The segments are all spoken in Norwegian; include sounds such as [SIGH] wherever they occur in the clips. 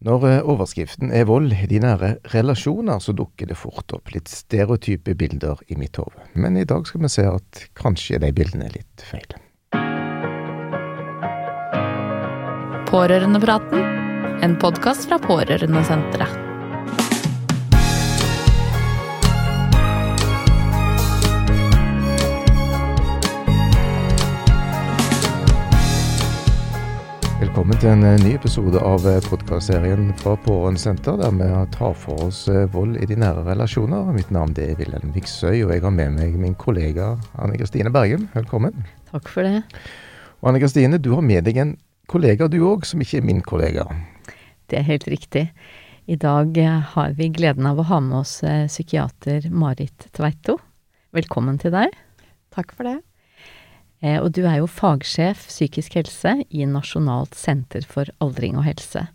Når eh, overskriften er vold i de nære relasjoner, så dukker det fort opp litt stereotype bilder i mitt hode. Men i dag skal vi se at kanskje de bildene er litt feil. Pårørendepraten, en podkast fra Pårørendesenteret. Velkommen til en eh, ny episode av eh, podkastserien fra Pårørendesenter, der vi tar for oss eh, vold i de nære relasjoner. Mitt navn er Wilhelm Viksøy, og jeg har med meg min kollega Anne Kristine Bergum. Velkommen. Takk for det. Og Anne Kristine, du har med deg en kollega du òg, som ikke er min kollega. Det er helt riktig. I dag har vi gleden av å ha med oss psykiater Marit Tveito. Velkommen til deg. Takk for det. Eh, og du er jo fagsjef psykisk helse i Nasjonalt senter for aldring og helse.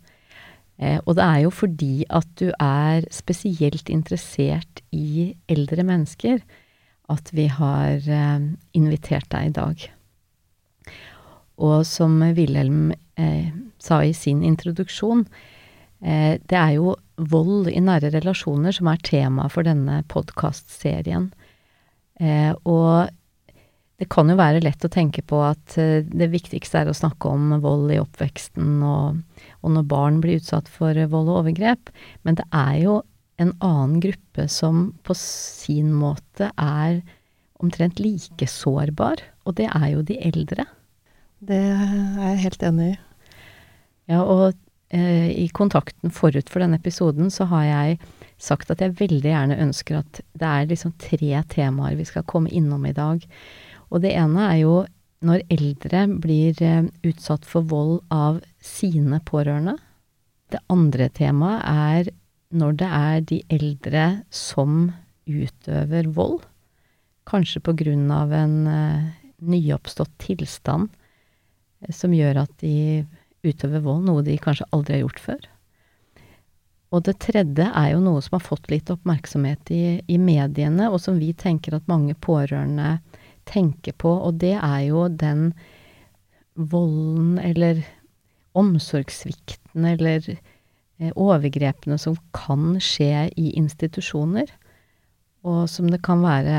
Eh, og det er jo fordi at du er spesielt interessert i eldre mennesker at vi har eh, invitert deg i dag. Og som Wilhelm eh, sa i sin introduksjon, eh, det er jo vold i nære relasjoner som er tema for denne podkastserien. Eh, og det kan jo være lett å tenke på at eh, det viktigste er å snakke om vold i oppveksten og, og, når barn blir utsatt for vold og overgrep, men det er jo en annen gruppe som på sin måte er omtrent like sårbar, og det er jo de eldre. Det er jeg helt enig i. Ja, og eh, i kontakten forut for denne episoden så har jeg sagt at jeg veldig gjerne ønsker at det er liksom tre temaer vi skal komme innom i dag. Og det ene er jo når eldre blir eh, utsatt for vold av sine pårørende. Det andre temaet er når det er de eldre som utøver vold. Kanskje på grunn av en uh, nyoppstått tilstand uh, som gjør at de utøver vold, noe de kanskje aldri har gjort før. Og det tredje er jo noe som har fått litt oppmerksomhet i, i mediene, og som vi tenker at mange pårørende tenker på, og det er jo den volden eller omsorgssvikten eller eh, overgrepene som kan skje i institusjoner, og som det kan være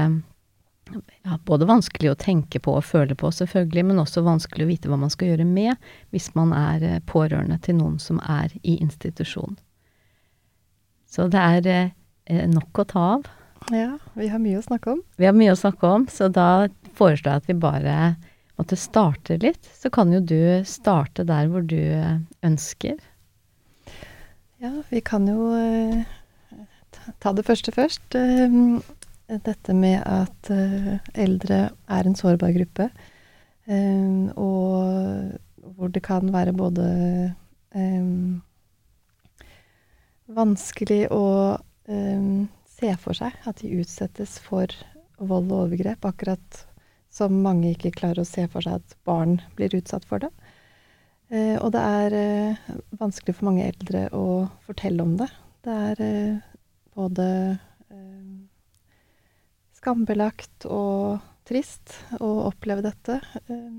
ja, både vanskelig å tenke på og føle på, selvfølgelig, men også vanskelig å vite hva man skal gjøre med hvis man er eh, pårørende til noen som er i institusjon. Så det er eh, nok å ta av. Ja, vi har mye å snakke om. Vi har mye å snakke om, så da foreslår jeg at vi bare måtte starte litt. Så kan jo du starte der hvor du ønsker. Ja, vi kan jo uh, ta det første først. Uh, dette med at eldre er en sårbar gruppe. og hvor det kan være både vanskelig å se for seg at de utsettes for vold og overgrep, akkurat som mange ikke klarer å se for seg at barn blir utsatt for det. Eh, og det er eh, vanskelig for mange eldre å fortelle om det. Det er eh, både eh, skambelagt og trist å oppleve dette. Eh,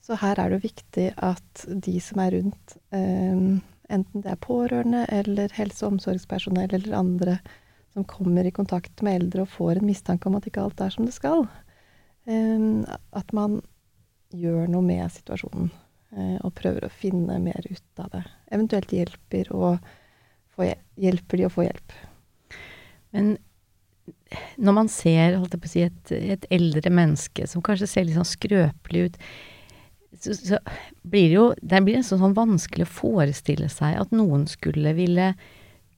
så her er det viktig at de som er rundt, eh, enten det er pårørende eller helse- og omsorgspersonell eller andre, som kommer i kontakt med eldre og får en mistanke om at ikke alt er som det skal, at man gjør noe med situasjonen uh, og prøver å finne mer ut av det. Eventuelt hjelper, hjelper de å få hjelp. Men når man ser si, et, et, eldre menneske som kanskje ser litt sånn skrøpelig ut, så, så blir det jo Det blir nesten sånn vanskelig å forestille seg at noen skulle ville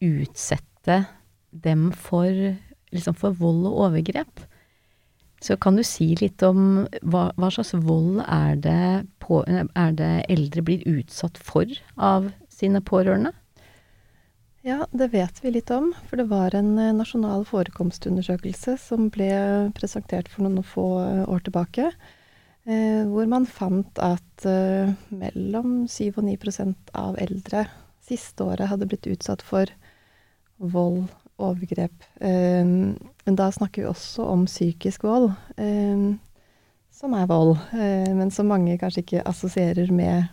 utsette dem for, liksom for vold og overgrep. Så kan du si litt om hva, hva slags vold er det, på, er det, eldre blir utsatt for av sine pårørende? Ja, det vet vi litt om. For det var en eh, nasjonal forekomstundersøkelse som ble presentert for noen få eh, år tilbake. Eh, hvor man fant at eh, mellom 7 og 9 av eldre siste året hadde blitt utsatt for vold overgrep. Um, men da snakker vi også om psykisk vold, um, som er vold, uh, men som mange kanskje ikke assosierer med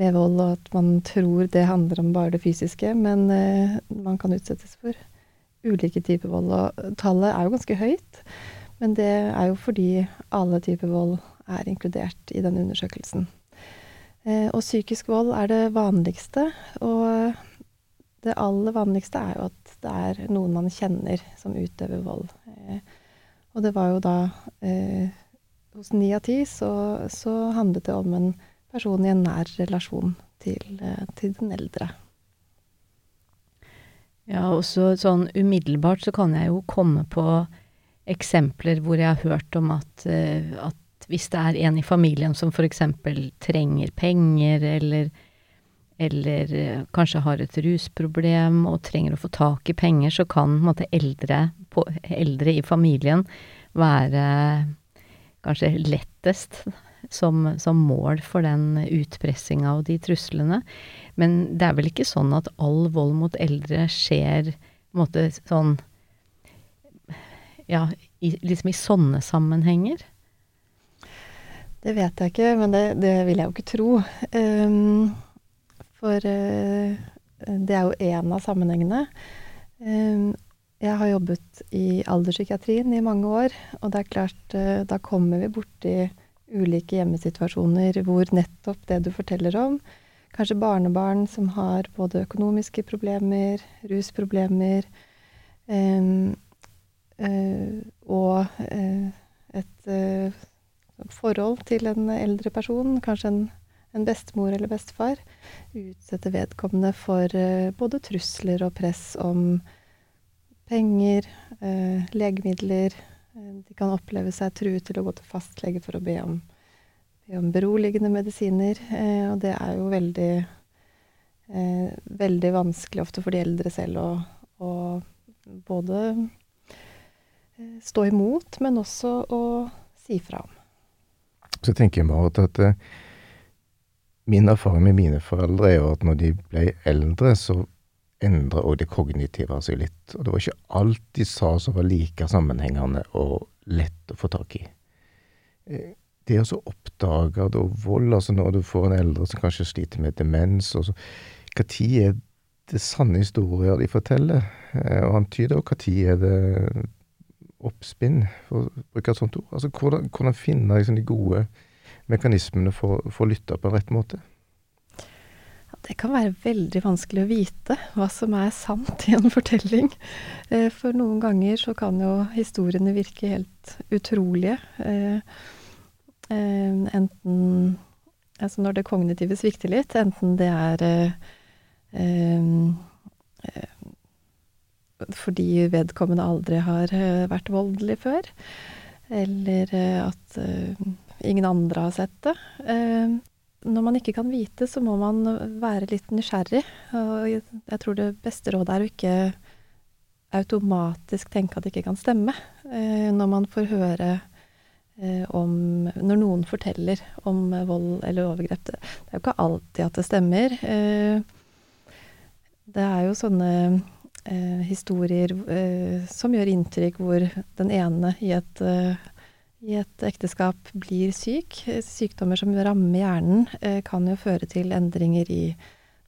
med vold, og at man tror det handler om bare det fysiske. Men eh, man kan utsettes for ulike typer vold. Og tallet er jo ganske høyt. Men det er jo fordi alle typer vold er inkludert i den undersøkelsen. Eh, og psykisk vold er det vanligste. Og det aller vanligste er jo at det er noen man kjenner som utøver vold. Eh, og det var jo da eh, Hos ni av ti så, så handlet det om en person i en nær relasjon til, eh, til den eldre. Ja, og sånn umiddelbart så kan jeg jo komme på eksempler hvor jeg har hørt om at, uh, at hvis det er en i familien som f.eks. trenger penger, eller, eller uh, kanskje har et rusproblem og trenger å få tak i penger, så kan måte, eldre, på, eldre i familien være kanskje lettest som, som mål for den utpressinga og de truslene. Men det er vel ikke sånn at all vold mot eldre skjer måte sånn Ja, i, liksom i sånne sammenhenger? Det vet jeg ikke, men det, det vil jeg jo ikke tro. Um, for uh, det er jo én av sammenhengene. Um, jeg har jobbet i alderspsykiatrien i mange år, og det er klart, uh, da kommer vi borti ulike hjemmesituasjoner hvor nettopp det du forteller om, kanskje barnebarn som har både økonomiske problemer, rusproblemer um, uh, og uh, et forhold til en eldre person, kanskje en, en bestemor eller bestefar, utsette vedkommende for både trusler og press om penger, legemidler, de kan oppleve seg truet til å gå til fastlege for å be om, be om beroligende medisiner. Eh, og det er jo veldig, eh, veldig vanskelig ofte for de eldre selv å, å både eh, stå imot, men også å si fra om. Så tenker jeg bare at eh, min erfaring med mine foreldre er jo at når de ble eldre, så endra òg det kognitive seg litt. Og det var ikke alt de sa som var like sammenhengende og lett å få tak i. Eh, det å oppdage da vold, altså når du får en eldre som kanskje sliter med demens og så, Hva tid er det sanne historier de forteller? Eh, og antyder, og hva tid er det oppspinn, for å bruke et sånt ord? Altså hvordan, hvordan finne liksom, de gode mekanismene for å lytte på en rett måte? Det kan være veldig vanskelig å vite hva som er sant i en fortelling. Eh, for noen ganger så kan jo historiene virke helt utrolige. Eh, eh, enten Altså når det kognitive svikter litt, enten det er fordi vedkommende aldri har vært voldelig før, eller at ingen andre har sett det når man ikke kan vite, så må man være litt nysgjerrig. Og jeg tror det beste rådet er å ikke automatisk tenke at det ikke kan stemme. Eh, når man får høre eh, om Når noen forteller om vold eller overgrep. Det, er jo ikke alltid at det stemmer. Eh, det er jo sånne historier som gjør inntrykk, hvor den ene i et i et ekteskap blir syk. Sykdommer som rammer hjernen, eh, kan jo føre til endringer i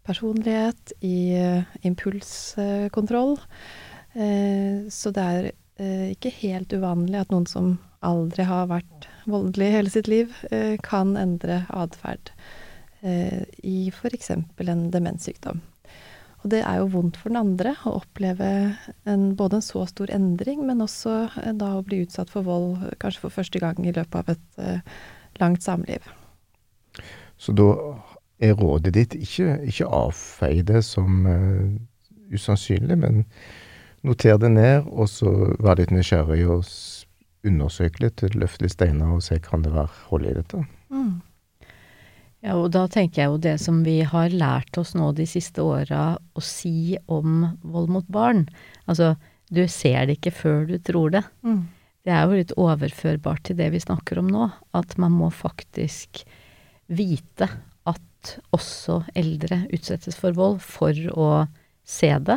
personlighet, i eh, impulskontroll. Eh, så det er ikke helt uvanlig at noen som aldri har vært voldelig hele sitt liv, kan endre atferd i f.eks. en demenssykdom. Og det er jo vondt for den andre å oppleve en, både en så stor endring, men også eh, da å bli utsatt for vold kanskje for første gang i løpet av et uh, langt samliv. Så da er rådet ditt ikke, ikke avfei det som uh, usannsynlig, men noter det ned, og så vær litt nysgjerrig og undersøke litt, løfte litt steiner og se kan det være hold i dette. Mm. Ja, og da tenker jeg jo det som vi har lært oss nå de siste åra å si om vold mot barn. Altså, du ser det ikke før du tror det. Mm. Det er jo litt overførbart til det vi snakker om nå. At man må faktisk vite at også eldre utsettes for vold for å se det.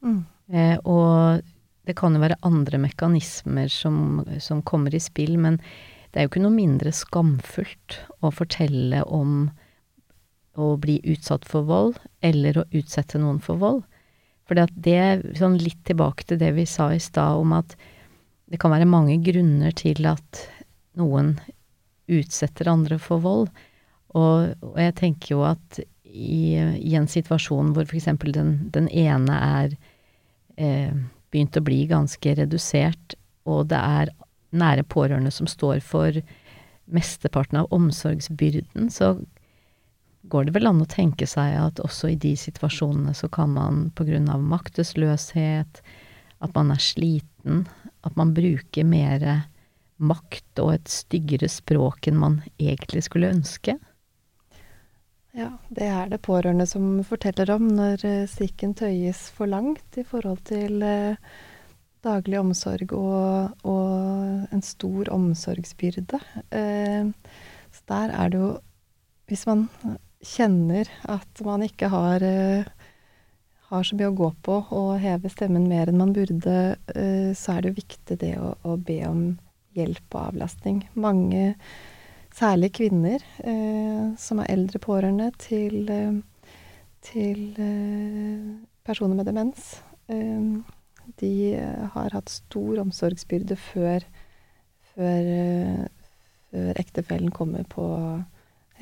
Mm. Eh, og det kan jo være andre mekanismer som, som kommer i spill, men det er jo ikke noe mindre skamfullt å fortelle om å bli utsatt for vold, eller å utsette noen for vold. For det, sånn litt tilbake til det vi sa i stad om at det kan være mange grunner til at noen utsetter andre for vold. Og, og jeg tenker jo at i, i en situasjon hvor f.eks. Den, den ene er eh, begynt å bli ganske redusert, og det er nære pårørende som står for mesteparten av omsorgsbyrden, så går det vel an å tenke seg at også i de situasjonene så kan man av maktesløshet, at man er sliten, at man bruker mer makt og et styggere språk enn man egentlig skulle ønske? Ja, det er det pårørende som forteller om når uh, strikken tøyes for langt i forhold til uh, daglig omsorg og, og, en stor omsorgsbyrde. Eh, så der er det jo Hvis man kjenner at man ikke har, har så mye å gå på og heve stemmen mer enn man burde, så er det jo viktig det å, å be om hjelp og avlastning. Mange særlig kvinner eh, som er eldre pårørende til, eh, til eh, personer med demens. Eh, de eh, har hatt stor omsorgsbyrde før, før, eh, før ektefellen kommer på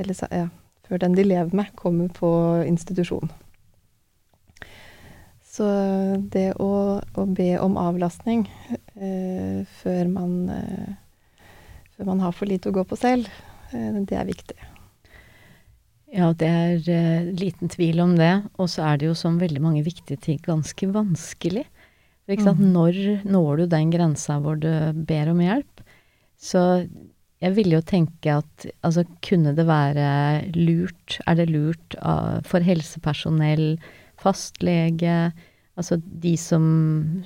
Eller ja, før den de lever med, kommer på institusjon. Så det å, å be om avlastning før man før man har for lite å gå på selv. Eh, det er viktig. Ja, det er uh, liten tvil om det. Og så er det jo som veldig mange viktige ting ganske vanskelig. Ikke sant? Mm. Når når du den grensa hvor du ber om hjelp? Så jeg ville jo tenke at altså, kunne det være lurt, er det lurt uh, for helsepersonell, fastlege, altså de som,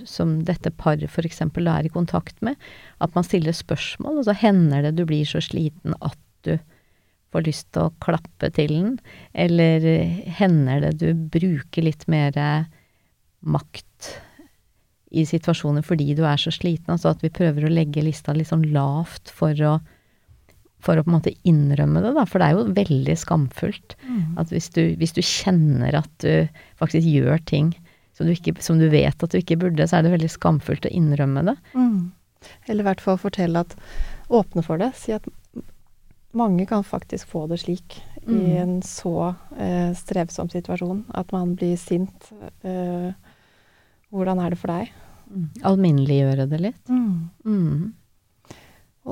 som dette paret f.eks. er i kontakt med, at man stiller spørsmål, og så hender det du blir så sliten at du får lyst til å klappe til den, eller hender det du bruker litt mer makt i situasjoner fordi du er så sliten, altså at vi prøver å legge lista litt sånn lavt for å for å på en måte innrømme det, da. For det er jo veldig skamfullt. Mm. At hvis du, hvis du, kjenner at du faktisk gjør ting som du, ikke, som du, vet at du ikke burde, så er det veldig skamfullt å innrømme det. Mm. Eller i hvert fall fortelle at Åpne for det. Si at mange kan faktisk få det slik mm. i en så eh, strevsom situasjon at man blir sint. Eh, hvordan er det for deg? Mm. Alminneliggjøre det litt. Mm. mm.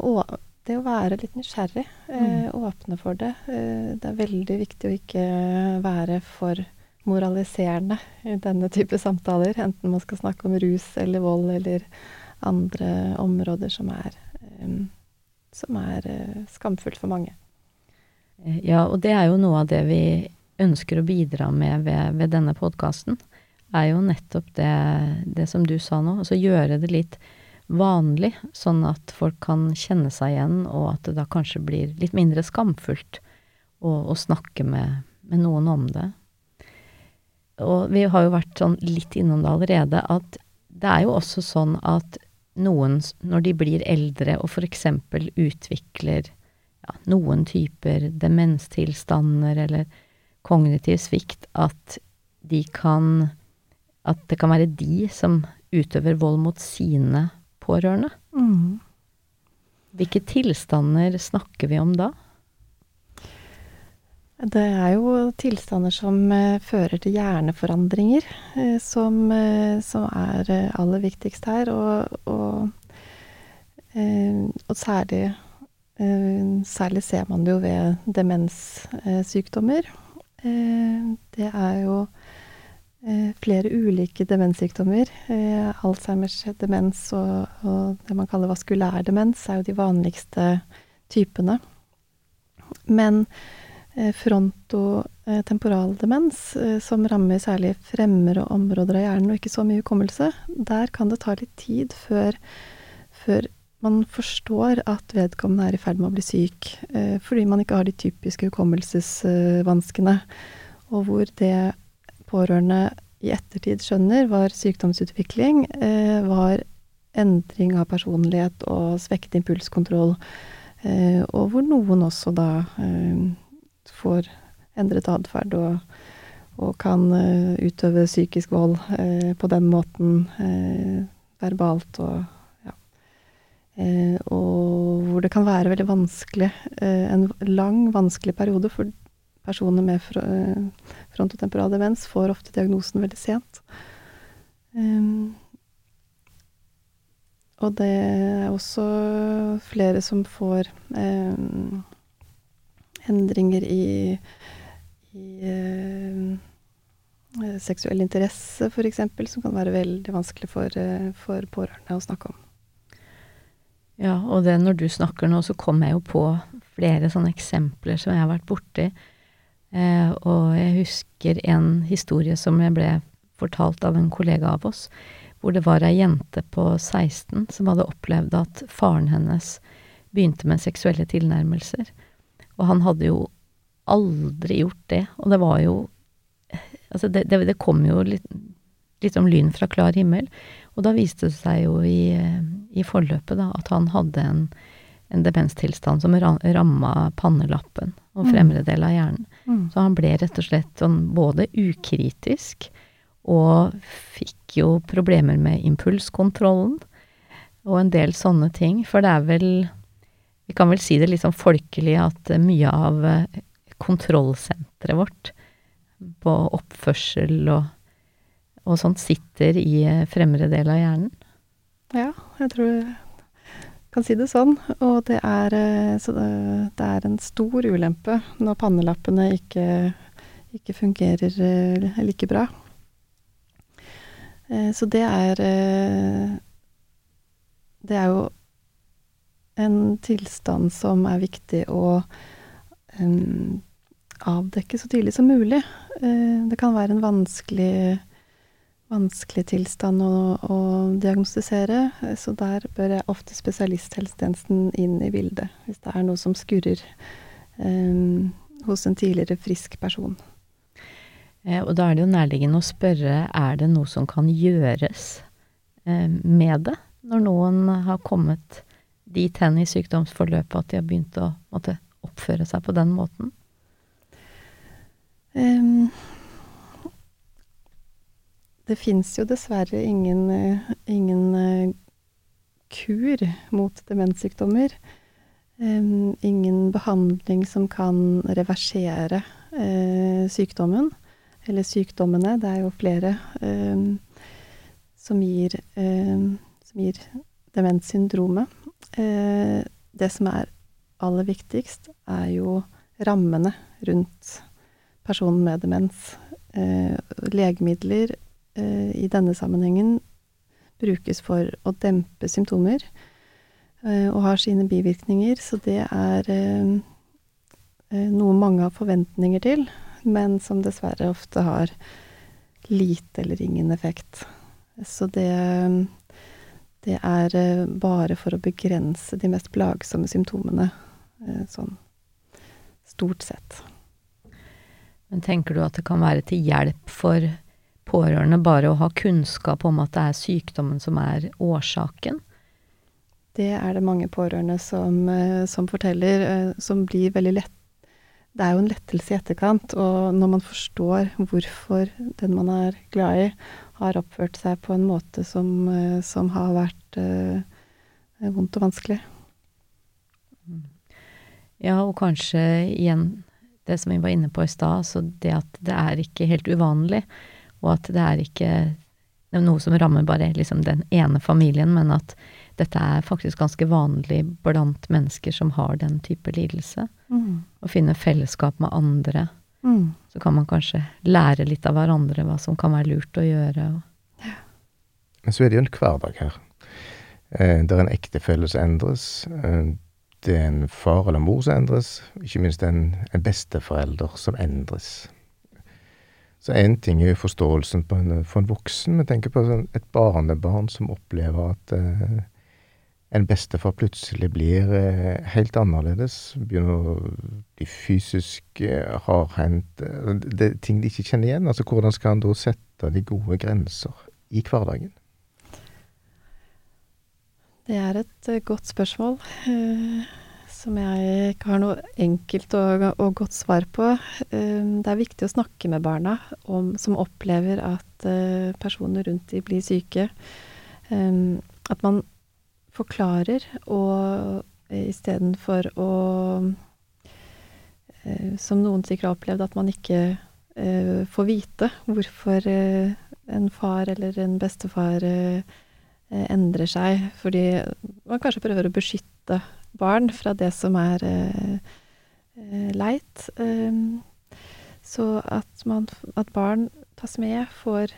Og det å være litt nysgjerrig. Eh, mm. åpne for det. Eh, det er veldig viktig å ikke være for moraliserende i denne type samtaler. Enten man skal snakke om rus eller vold eller andre områder som er, um, som er uh, skamfullt for mange. Eh, ja, og det er jo noe av det vi ønsker å bidra med ved, ved denne podkasten. Er jo nettopp det, det, som du sa nå. Altså gjøre det litt vanlig, sånn at folk kan kjenne seg igjen, og at det da kanskje blir litt mindre skamfullt å, å snakke med, med noen om det og vi har jo vært sånn litt innom det allerede, at det er jo også sånn at noen, når de blir eldre og f.eks. utvikler ja, noen typer demenstilstander eller kognitiv svikt, at de kan At det kan være de som utøver vold mot sine pårørende. Mm. Hvilke tilstander snakker vi om da? Det er jo tilstander som uh, fører til hjerneforandringer, uh, som, uh, som, er aller viktigst her. Og, og, og særlig, særlig ser man det jo ved demenssykdommer. det er jo flere ulike demenssykdommer. Alzheimers demens og, og det man kaller vaskulær demens er jo de vanligste typene. Men Eh, frontotemporal demens, eh, som rammer særlig fremre områder av hjernen og ikke så mye hukommelse, der kan det ta litt tid før, før man forstår at vedkommende er i ferd med å bli syk, eh, fordi man ikke har de typiske hukommelsesvanskene, og hvor det pårørende i ettertid skjønner var sykdomsutvikling, var endring av personlighet og svekket impulskontroll, og hvor noen også da får endret atferd og, og, kan utøve psykisk vold på den måten verbalt og ja. og hvor det kan være veldig vanskelig, en lang, vanskelig periode for personer med frontotemporal demens får ofte diagnosen veldig sent. Um, og det er også flere som får um, endringer i, i um, seksuell interesse, f.eks., som kan være veldig vanskelig for, eh, for, pårørende å snakke om. Ja, og det når du snakker nå, så kommer jeg jo på flere sånne eksempler som jeg har vært borti. Eh, og jeg husker en historie som jeg ble fortalt av en kollega av oss hvor det var ei jente på 16 som hadde opplevd at faren hennes begynte med seksuelle tilnærmelser. Og han hadde jo aldri gjort det, og det var jo Altså, det, det, det kom jo litt, litt om lyn fra klar himmel. Og da viste det seg jo i, i forløpet da, at han hadde en, en demenstilstand som ramma pannelappen og mm. fremre del av hjernen. Mm. Så han ble rett og slett sånn både ukritisk og fikk jo problemer med impulskontrollen og en del sånne ting. For det er vel Vi kan vel si det litt sånn folkelig at mye av eh, kontrollsenteret vårt på oppførsel og, og sånt sitter i eh, fremre del av hjernen. Ja, jeg tror kan si det sånn. Og det er, eh, så det, er en stor ulempe når pannelappene ikke, ikke fungerer like bra. Eh, så det er eh, Det er jo en tilstand som er viktig å avdekke så tidlig som mulig. Det kan være en vanskelig, vanskelig tilstand å, å, diagnostisere, så der bør jeg ofte spesialisthelsetjenesten inn i bildet, hvis det er noe som skurrer eh, hos en tidligere frisk person. Eh, og da er det jo nærliggende å spørre er det noe som kan gjøres eh, med det, når noen har kommet dit hen i sykdomsforløpet at de har begynt å måtte oppføre seg på den måten? Um, det fins jo dessverre ingen, ingen uh, kur mot demenssykdommer. Ingen behandling som kan reversere uh, sykdommen eller sykdommene, det er jo flere, som, gir, som gir demenssyndromet. Det som er aller viktigst, er jo rammene rundt personen med demens. Legemidler i denne sammenhengen brukes for å dempe symptomer og har sine bivirkninger, så det er noe mange har forventninger til men som dessverre ofte har lite eller ingen effekt. Så det, det er eh, bare for å begrense de mest plagsomme symptomene, eh, sånn stort sett. Men tenker du at det kan være til hjelp for pårørende bare å ha kunnskap om at det er sykdommen som er årsaken? Det er det mange pårørende som, eh, som forteller, som blir veldig lett det er jo en lettelse i etterkant. Og når man forstår hvorfor den man er glad i, har oppført seg på en måte som, eh, som har vært eh, vondt og vanskelig. Ja, og kanskje igjen det som vi var inne på i stad, så det at det er ikke helt uvanlig, og at det er ikke det er noe som rammer bare liksom den ene familien, men at dette er faktisk ganske vanlig blant mennesker som har den type lidelse. Mm. Å finne fellesskap med andre. Mm. Så kan man kanskje lære litt av hverandre hva som kan være lurt å gjøre. Men så er det jo en hverdag her. Eh, det er en ektefelle som endres. Eh, det er en far eller mor som endres. Ikke minst en, en besteforelder som endres. Så én ting er jo forståelsen en, for en voksen, men tenk på sånn, et barnebarn som opplever at eh, en bestefar plutselig blir eh, helt annerledes. Begynner å bli fysisk eh, hardhendt. Eh, det er ting de ikke kjenner igjen. Altså Hvordan skal han da sette de gode grenser i hverdagen? Det er et godt spørsmål. Som jeg ikke har noe enkelt og, og godt svar på. Um, det er viktig å snakke med barna om, som opplever at uh, personer rundt de blir syke. Um, at man forklarer, og istedenfor å uh, Som noen sikkert har opplevd, at man ikke uh, får vite hvorfor en far eller en bestefar endrer seg. Fordi man kanskje prøver å beskytte barn fra det som er eh, eh, leit. Um, så at, man, at barn tas med, får,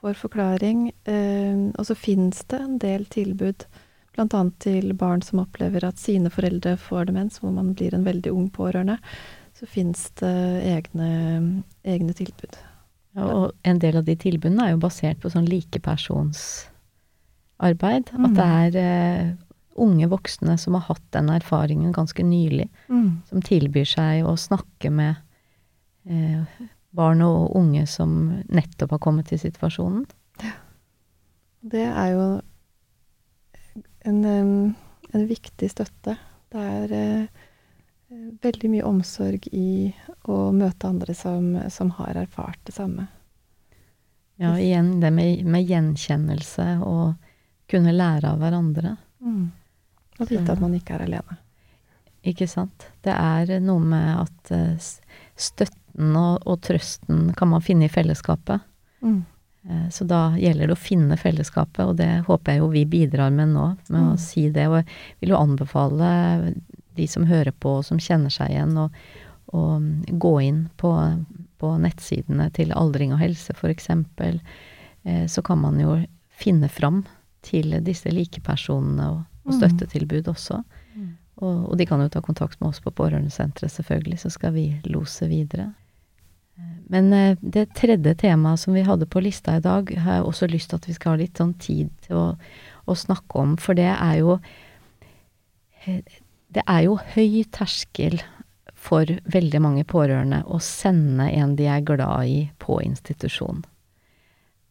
får forklaring. Um, og så finnes det en del tilbud, bl.a. til barn som opplever at sine foreldre får demens, hvor man blir en veldig ung pårørende. Så finnes det egne, egne tilbud. Ja, og en del av de tilbudene er jo basert på sånn likepersonsarbeid. Mm. At det er eh, unge voksne som har hatt den erfaringen ganske nylig, mm. som tilbyr seg å snakke med eh, barn og unge som nettopp har kommet til situasjonen. Ja. Det er jo en, en viktig støtte. Det er eh, veldig mye omsorg i å møte andre som, som har erfart det samme. Ja, igjen det med, med gjenkjennelse og kunne lære av hverandre. Mm. Og vite at man ikke er alene. Ikke sant. Det er noe med at eh, støtten og, og trøsten kan man finne i fellesskapet. Mm. Eh, så da gjelder det å finne fellesskapet, og det håper jeg jo vi bidrar med nå, med mm. å si det. Og jeg vil jo anbefale de som hører på og som kjenner seg igjen, å, å gå inn på, på, nettsidene til Aldring og helse, f.eks. Eh, så kan man jo finne fram til disse likepersonene og og mm. støttetilbud også. Mm. Og, og, de kan jo ta kontakt med oss på Pårørendesenteret, selvfølgelig, så skal vi lose videre. Men eh, det tredje temaet som vi hadde på lista i dag, har jeg også lyst til at vi skal ha litt sånn tid til å, å snakke om, for det er jo Det er jo høy terskel for veldig mange pårørende å sende en de er glad i, på institusjon.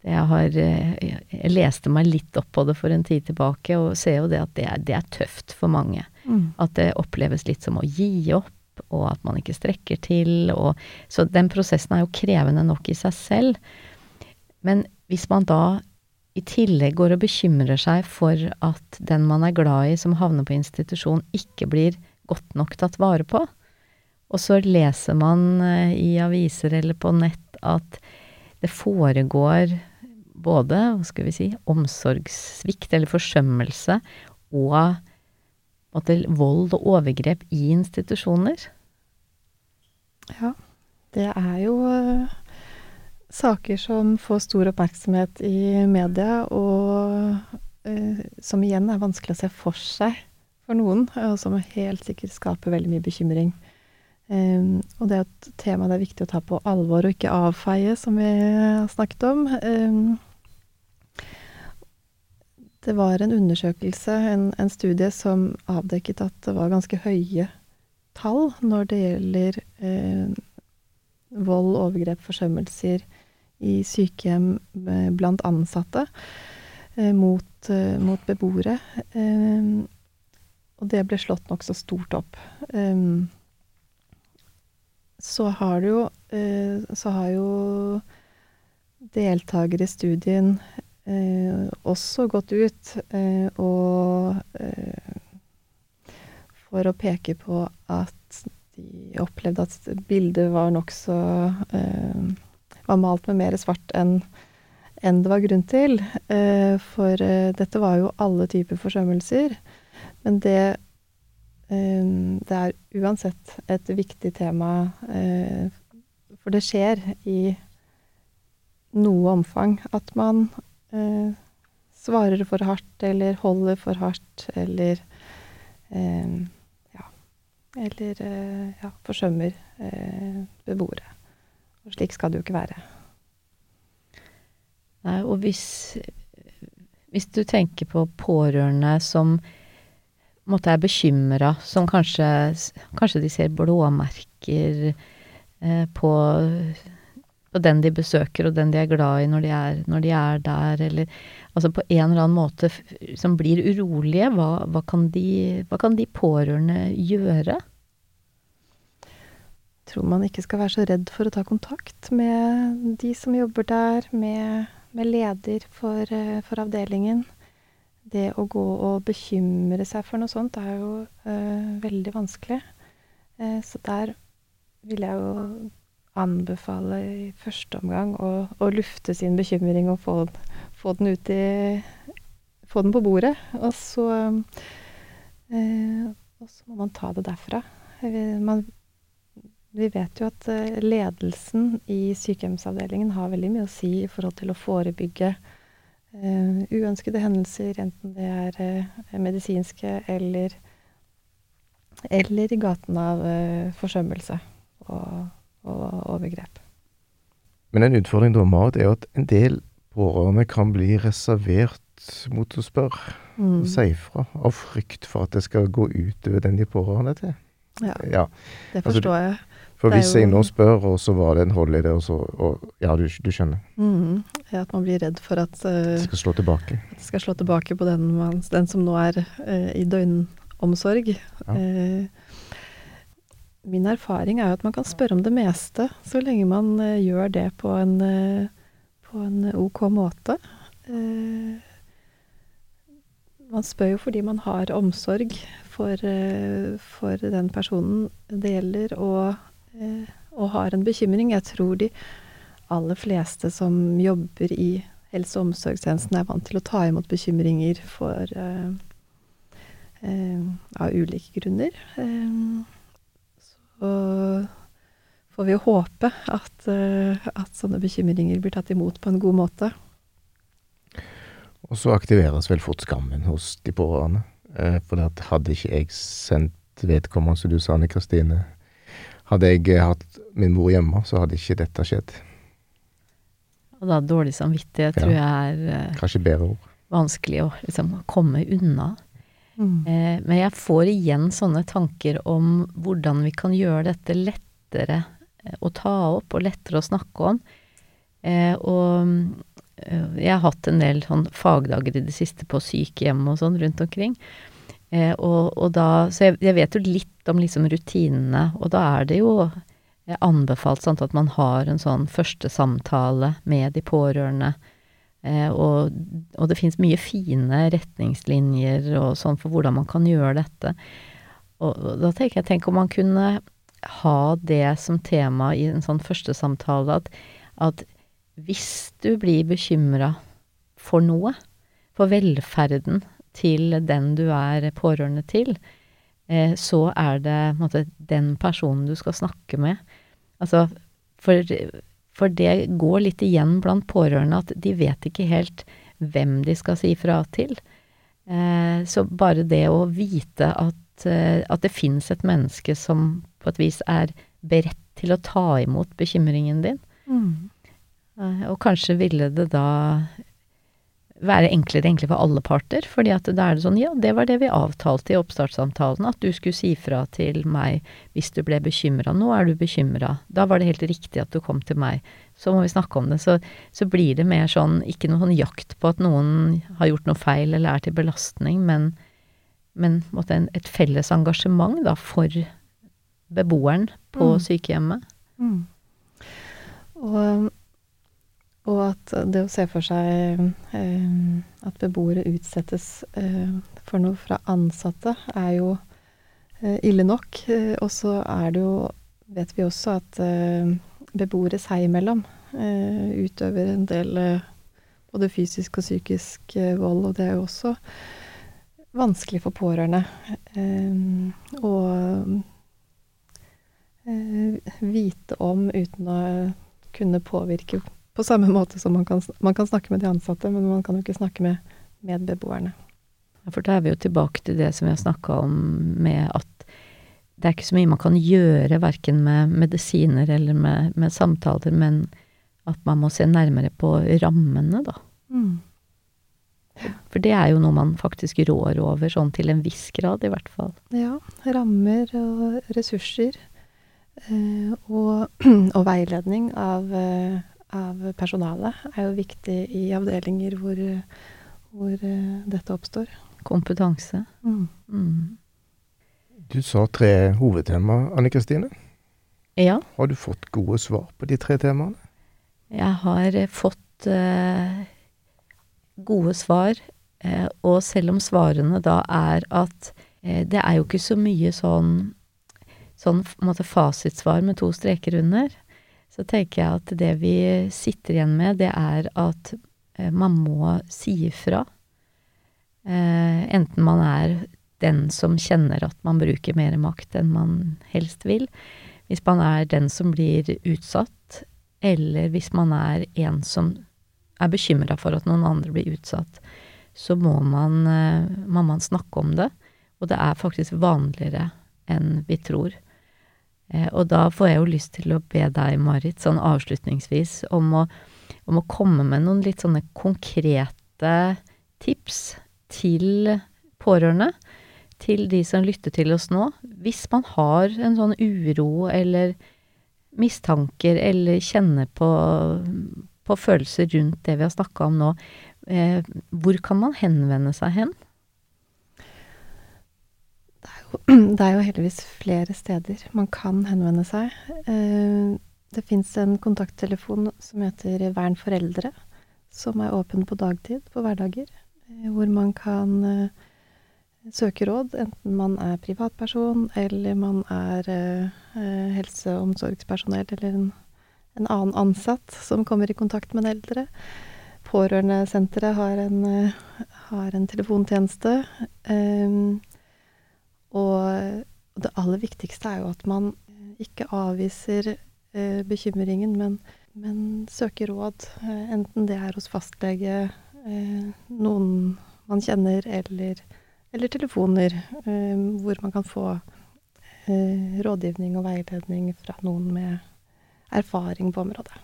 Jeg, har, eh, jeg leste meg litt opp på det for en tid tilbake, og ser jo det at det er, det er tøft for mange. Mm. At det oppleves litt som å gi opp, og at man ikke strekker til. Og, så den prosessen er jo krevende nok i seg selv. Men hvis man da i tillegg går og bekymrer seg for at den man er glad i som havner på institusjon, ikke blir godt nok tatt vare på, og så leser man eh, i aviser eller på nett at det foregår både, hva skal vi si, omsorgssvikt eller forsømmelse og måtte, vold og overgrep i institusjoner. Ja, det er jo uh, saker som får stor oppmerksomhet i media, og uh, som igjen er vanskelig å se for seg for noen, og som helt sikkert skaper veldig mye bekymring. Um, og det er et tema det er viktig å ta på alvor og ikke avfeie, som vi har snakket om. Um, det var en undersøkelse, en, en, studie, som avdekket at det var ganske høye tall når det gjelder eh, vold, overgrep, forsømmelser i sykehjem eh, blant ansatte eh, mot, eh, mot, beboere. Eh, og det ble slått nokså stort opp. Eh, så har det jo Så har jo deltakere i studien eh, også gått ut eh, og eh, For å peke på at de opplevde at bildet var nokså eh, Var malt med mer svart enn enn det var grunn til. Eh, for eh, dette var jo alle typer forsømmelser. Men det det er uansett et viktig tema, for det skjer i noe omfang at man eh, svarer for hardt eller holder for hardt eller eh, ja, eller eh, ja, forsømmer eh, beboere. Og slik skal det jo ikke være. Nei, og hvis, hvis du tenker på pårørende som måtte er bekymra, som kanskje, kanskje de ser blåmerker eh, på og den de besøker, og den de er glad i når de er, når de er der, eller altså på en eller annen måte som blir urolige, hva, hva, kan de, hva kan de pårørende gjøre? Jeg tror man ikke skal være så redd for å ta kontakt med de som jobber der, med, med leder for, eh, for avdelingen. Det å gå og bekymre seg for noe sånt er jo eh, veldig vanskelig. Eh, så der vil jeg jo anbefale i første omgang å, å lufte sin bekymring og få, få den ut i Få den på bordet. Og så, eh, og så må man ta det derfra. Man vi vet jo at eh, ledelsen i sykehjemsavdelingen har veldig mye å si i forhold til å forebygge eh, uønskede hendelser, enten det er eh, medisinske eller, eller i gaten av uh, forsømmelse og, og overgrep. Men en utfordring da, Marit, er jo at en del pårørende kan bli reservert mot å spørre Mm. og si ifra, av frykt for at det skal gå utover den de pårørende til. Ja, Ja, det altså, forstår jeg. For hvis jeg nå spør, og så var det en hold i det, og så og, Ja, du, du skjønner. Mm. Ja, at man blir redd for at, uh, Det skal slå tilbake. at det skal slå tilbake på den, den som nå er uh, i døgnomsorg. Ja. Eh, min erfaring er jo at man kan spørre om det meste, så lenge man eh, gjør det på en, eh, på en ok måte. Eh, man spør jo fordi man har omsorg for, eh, for den personen det gjelder, og, eh, og har en bekymring. Jeg tror de aller fleste som jobber i helse- og omsorgstjenesten er vant til å ta imot bekymringer for eh, eh, av ulike grunner. Eh, så får vi jo håpe at, eh, at sånne bekymringer blir tatt imot på en god måte. Og så aktiveres vel fort skammen hos de pårørende. Eh, for at hadde ikke jeg sendt vedkommende, som du sa, Anne Kristine Hadde jeg eh, hatt min mor hjemme, så hadde ikke dette skjedd. Og da dårlig samvittighet Ja. tror jeg er Kanskje bedre ord. vanskelig å liksom komme unna. Mm. Eh, men jeg får igjen sånne tanker om hvordan vi kan gjøre dette lettere eh, å ta opp, og lettere å snakke om. Eh, og eh, jeg har hatt en del sånn fagdager i det siste på sykehjem og sånn rundt omkring. Eh, og, og da, så jeg, jeg vet jo litt om liksom rutinene, og da er det jo eh, anbefalt sant, at man har en sånn første samtale med de pårørende. Eh, og, og det finnes mye fine retningslinjer og sånn for hvordan man kan gjøre dette. Og, og da tenker jeg, tenk om man kunne ha det som tema i en sånn første samtale, at, at hvis du blir bekymra for noe, for velferden til den du er pårørende til, eh, så er det måte, den personen du skal snakke med. Altså, for, for det går litt igjen blant pårørende at de vet ikke helt hvem de skal si fra til. Eh, så bare det å vite at, eh, at det fins et menneske som på et vis er beredt til å ta imot bekymringen din, Mm. Eh, Og kanskje ville det da være enklere egentlig for alle parter, fordi at da er det sånn, ja, det var det vi avtalte i oppstartssamtalen, at du skulle si fra til meg hvis du ble bekymra. Nå er du bekymra. Da var det helt riktig at du kom til meg. Så må vi snakke om det. Så, så blir det mer sånn, ikke noen sånn jakt på at noen har gjort noe feil eller er til belastning, men, men måtte, et felles engasjement da for beboeren på Mm. sykehjemmet. Mm. Og, og at det å se for seg eh, at beboere utsettes eh, for noe fra ansatte, er jo eh, ille nok. Og så er det jo, vet vi også, at beboere seg imellom utøver en del både fysisk og psykisk vold, og det er jo også vanskelig for pårørende. Eh, vite om uten å kunne påvirke på samme måte som man kan, man kan snakke med de ansatte, men man kan jo ikke snakke med medbeboerne. Ja, For da er vi jo tilbake til det som vi har snakka om med at det er ikke så mye man kan gjøre, verken med medisiner eller med, med samtaler, men at man må se nærmere på rammene, da. For det er jo noe man faktisk rår over, sånn til en viss grad i hvert fall. Ja, rammer og ressurser. Eh, og, [CLEARS THROAT] og, veiledning av, eh, av, personalet er jo viktig i avdelinger hvor, hvor dette oppstår. Kompetanse. Mm. Mm. Du sa tre hovedtema, Anne Kristine. Ja. Har du fått gode svar på de tre temaene? Jeg har fått uh, gode svar, uh, og selv om svarene da er at uh, det er jo ikke så mye sånn sånn måte, fasitsvar med to streker under, så tenker jeg at det vi sitter igjen med, det er at man må si ifra. enten man er den som kjenner at man bruker mer makt enn man helst vil. Hvis man er den som blir utsatt, eller hvis man er en som er bekymra for at noen andre blir utsatt, så må man, eh, må man, snakke om det. Og det er faktisk vanligere enn vi tror. Eh, og da får jeg jo lyst til å be deg, Marit, sånn avslutningsvis, om å, om å komme med noen litt sånne konkrete tips til pårørende til de som lytter til oss nå, hvis man har en sånn uro eller mistanker eller kjenner på, på følelser rundt det vi har snakka om nå, eh, hvor kan man henvende seg hen? [CLEARS THROAT] Det er, jo, heldigvis flere steder man kan henvende seg. Eh, det fins en kontakttelefon som heter Vern foreldre, som er åpen på dagtid på hverdager, eh, hvor man kan eh, søke råd, enten man er privatperson eller man er helse- og omsorgspersonell eller en, en, annen ansatt som kommer i kontakt med en eldre. Pårørendesenteret har har en telefontjeneste. Eh, og det aller viktigste er jo at man ikke avviser eh, bekymringen, men, men, søker råd. Eh, enten det er hos fastlege, eh, noen man kjenner, eller eller telefoner, eh, hvor man kan få eh, rådgivning og veiledning fra noen med erfaring på området.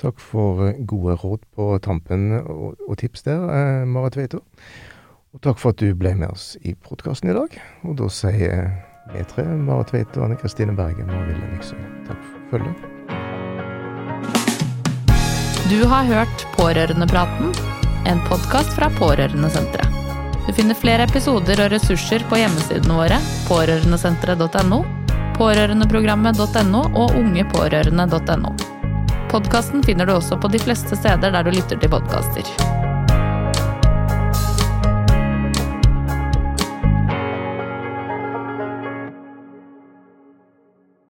Takk for eh, gode råd på tampen og, og tips der, Mara Veito. Og takk for at du ble med oss i podkasten i dag. Og da sier vi tre, Marit og Anne Kristine Bergen og Wilhelm Nyksøy, takk for følget. Du har hørt Pårørendepraten, en podkast fra Pårørendesenteret. Du finner flere episoder og ressurser på hjemmesidene våre pårørendesenteret.no, pårørendeprogrammet.no og ungepårørende.no. Podkasten finner du også på de fleste steder der du lytter til podkaster.